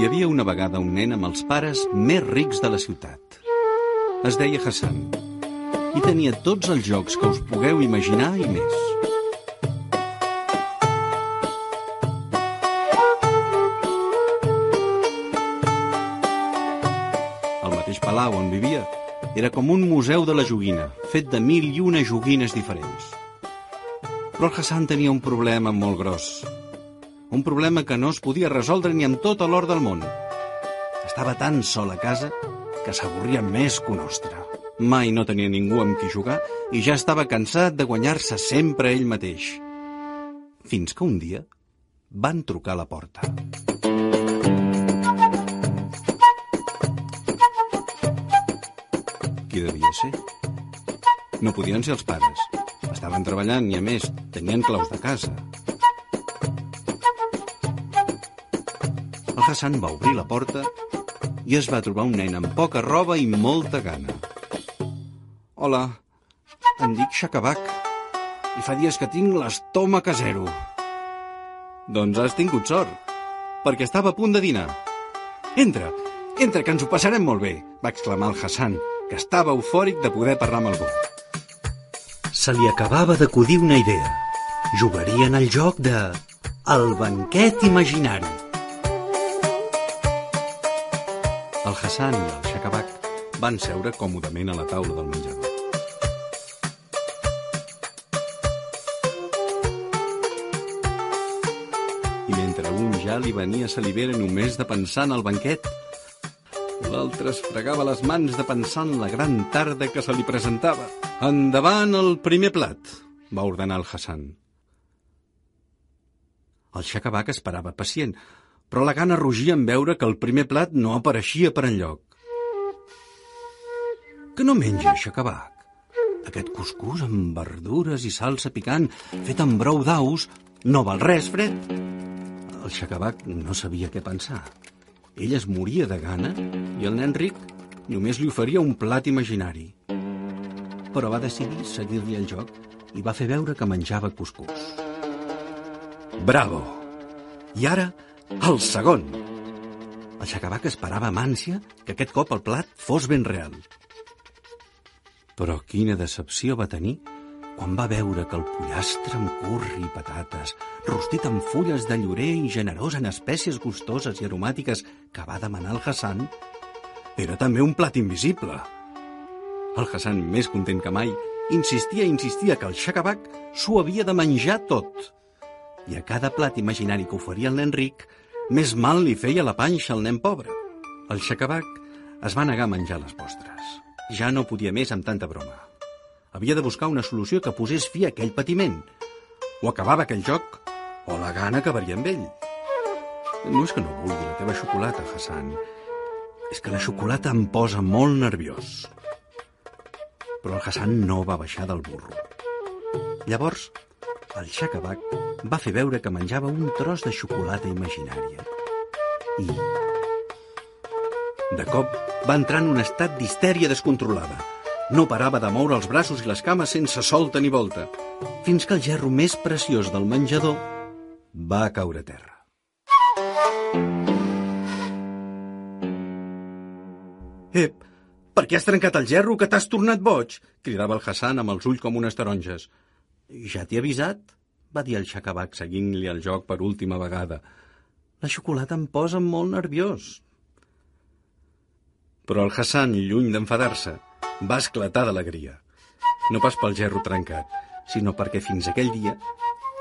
Hi havia una vegada un nen amb els pares més rics de la ciutat. Es deia Hassan i tenia tots els jocs que us pugueu imaginar i més. El mateix palau on vivia era com un museu de la joguina, fet de mil i una joguines diferents. Però el Hassan tenia un problema molt gros. Un problema que no es podia resoldre ni amb tot l'or del món. Estava tan sol a casa que s'avorria més que un ostre. Mai no tenia ningú amb qui jugar i ja estava cansat de guanyar-se sempre ell mateix. Fins que un dia van trucar a la porta. Qui devia ser? No podien ser els pares. Estaven treballant i, a més, tenien claus de casa. El Hassan va obrir la porta i es va trobar un nen amb poca roba i molta gana. Hola, em dic Shakabak i fa dies que tinc l'estómac a zero. Doncs has tingut sort, perquè estava a punt de dinar. Entra, entra, que ens ho passarem molt bé, va exclamar el Hassan, que estava eufòric de poder parlar amb algú. Se li acabava d'acudir una idea. Jugarien al joc de... El banquet imaginari. El Hassan i el Shakabak van seure còmodament a la taula del menjador. I mentre un ja li venia salivera només de pensar en el banquet, l'altre es fregava les mans de pensar en la gran tarda que se li presentava. Endavant el primer plat, va ordenar el Hassan. El Shakabak esperava pacient, però la gana rugia en veure que el primer plat no apareixia per enlloc. Que no menja, Shakabak? Aquest cuscús amb verdures i salsa picant fet amb brou d'aus no val res, fred. El Shakabak no sabia què pensar. Ell es moria de gana i el nen ric només li oferia un plat imaginari. Però va decidir seguir-li el joc i va fer veure que menjava cuscús. Bravo! I ara, el segon! El Shakabak esperava amb ànsia que aquest cop el plat fos ben real. Però quina decepció va tenir quan va veure que el pollastre amb curri i patates, rostit amb fulles de llorer i generós en espècies gustoses i aromàtiques que va demanar el Hassan, era també un plat invisible. El Hassan, més content que mai, insistia i insistia que el Shakabak s'ho havia de menjar tot. I a cada plat imaginari que oferia el nen ric, més mal li feia la panxa al nen pobre. El Shakabak es va negar a menjar les postres. Ja no podia més amb tanta broma. Havia de buscar una solució que posés fi a aquell patiment. O acabava aquell joc, o la gana acabaria amb ell. No és que no vulgui la teva xocolata, Hassan. És que la xocolata em posa molt nerviós. Però el Hassan no va baixar del burro. Llavors, el Shakabak va fer veure que menjava un tros de xocolata imaginària. I... De cop va entrar en un estat d'histèria descontrolada. No parava de moure els braços i les cames sense solta ni volta, fins que el gerro més preciós del menjador va caure a terra. Ep, per què has trencat el gerro que t'has tornat boig? cridava el Hassan amb els ulls com unes taronges. Ja t'he avisat, va dir el Shakabak seguint-li el joc per última vegada. La xocolata em posa molt nerviós. Però el Hassan, lluny d'enfadar-se, va esclatar d'alegria. No pas pel gerro trencat, sinó perquè fins aquell dia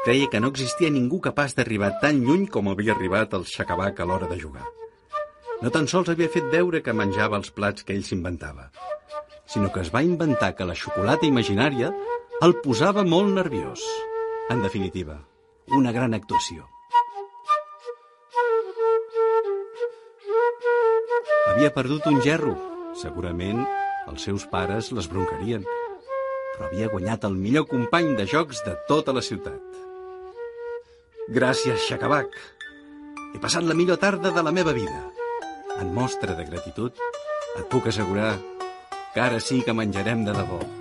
creia que no existia ningú capaç d'arribar tan lluny com havia arribat el Shakabak a l'hora de jugar. No tan sols havia fet veure que menjava els plats que ell s'inventava, sinó que es va inventar que la xocolata imaginària el posava molt nerviós. En definitiva, una gran actuació. Havia perdut un gerro. Segurament els seus pares les broncarien. Però havia guanyat el millor company de jocs de tota la ciutat. Gràcies, Shakabak. He passat la millor tarda de la meva vida. En mostra de gratitud, et puc assegurar que ara sí que menjarem de debò.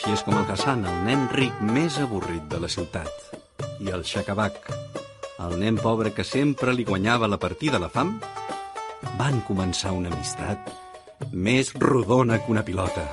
Així és com el Hassan, el nen ric més avorrit de la ciutat, i el Shakabak, el nen pobre que sempre li guanyava la partida a la fam, van començar una amistat més rodona que una pilota.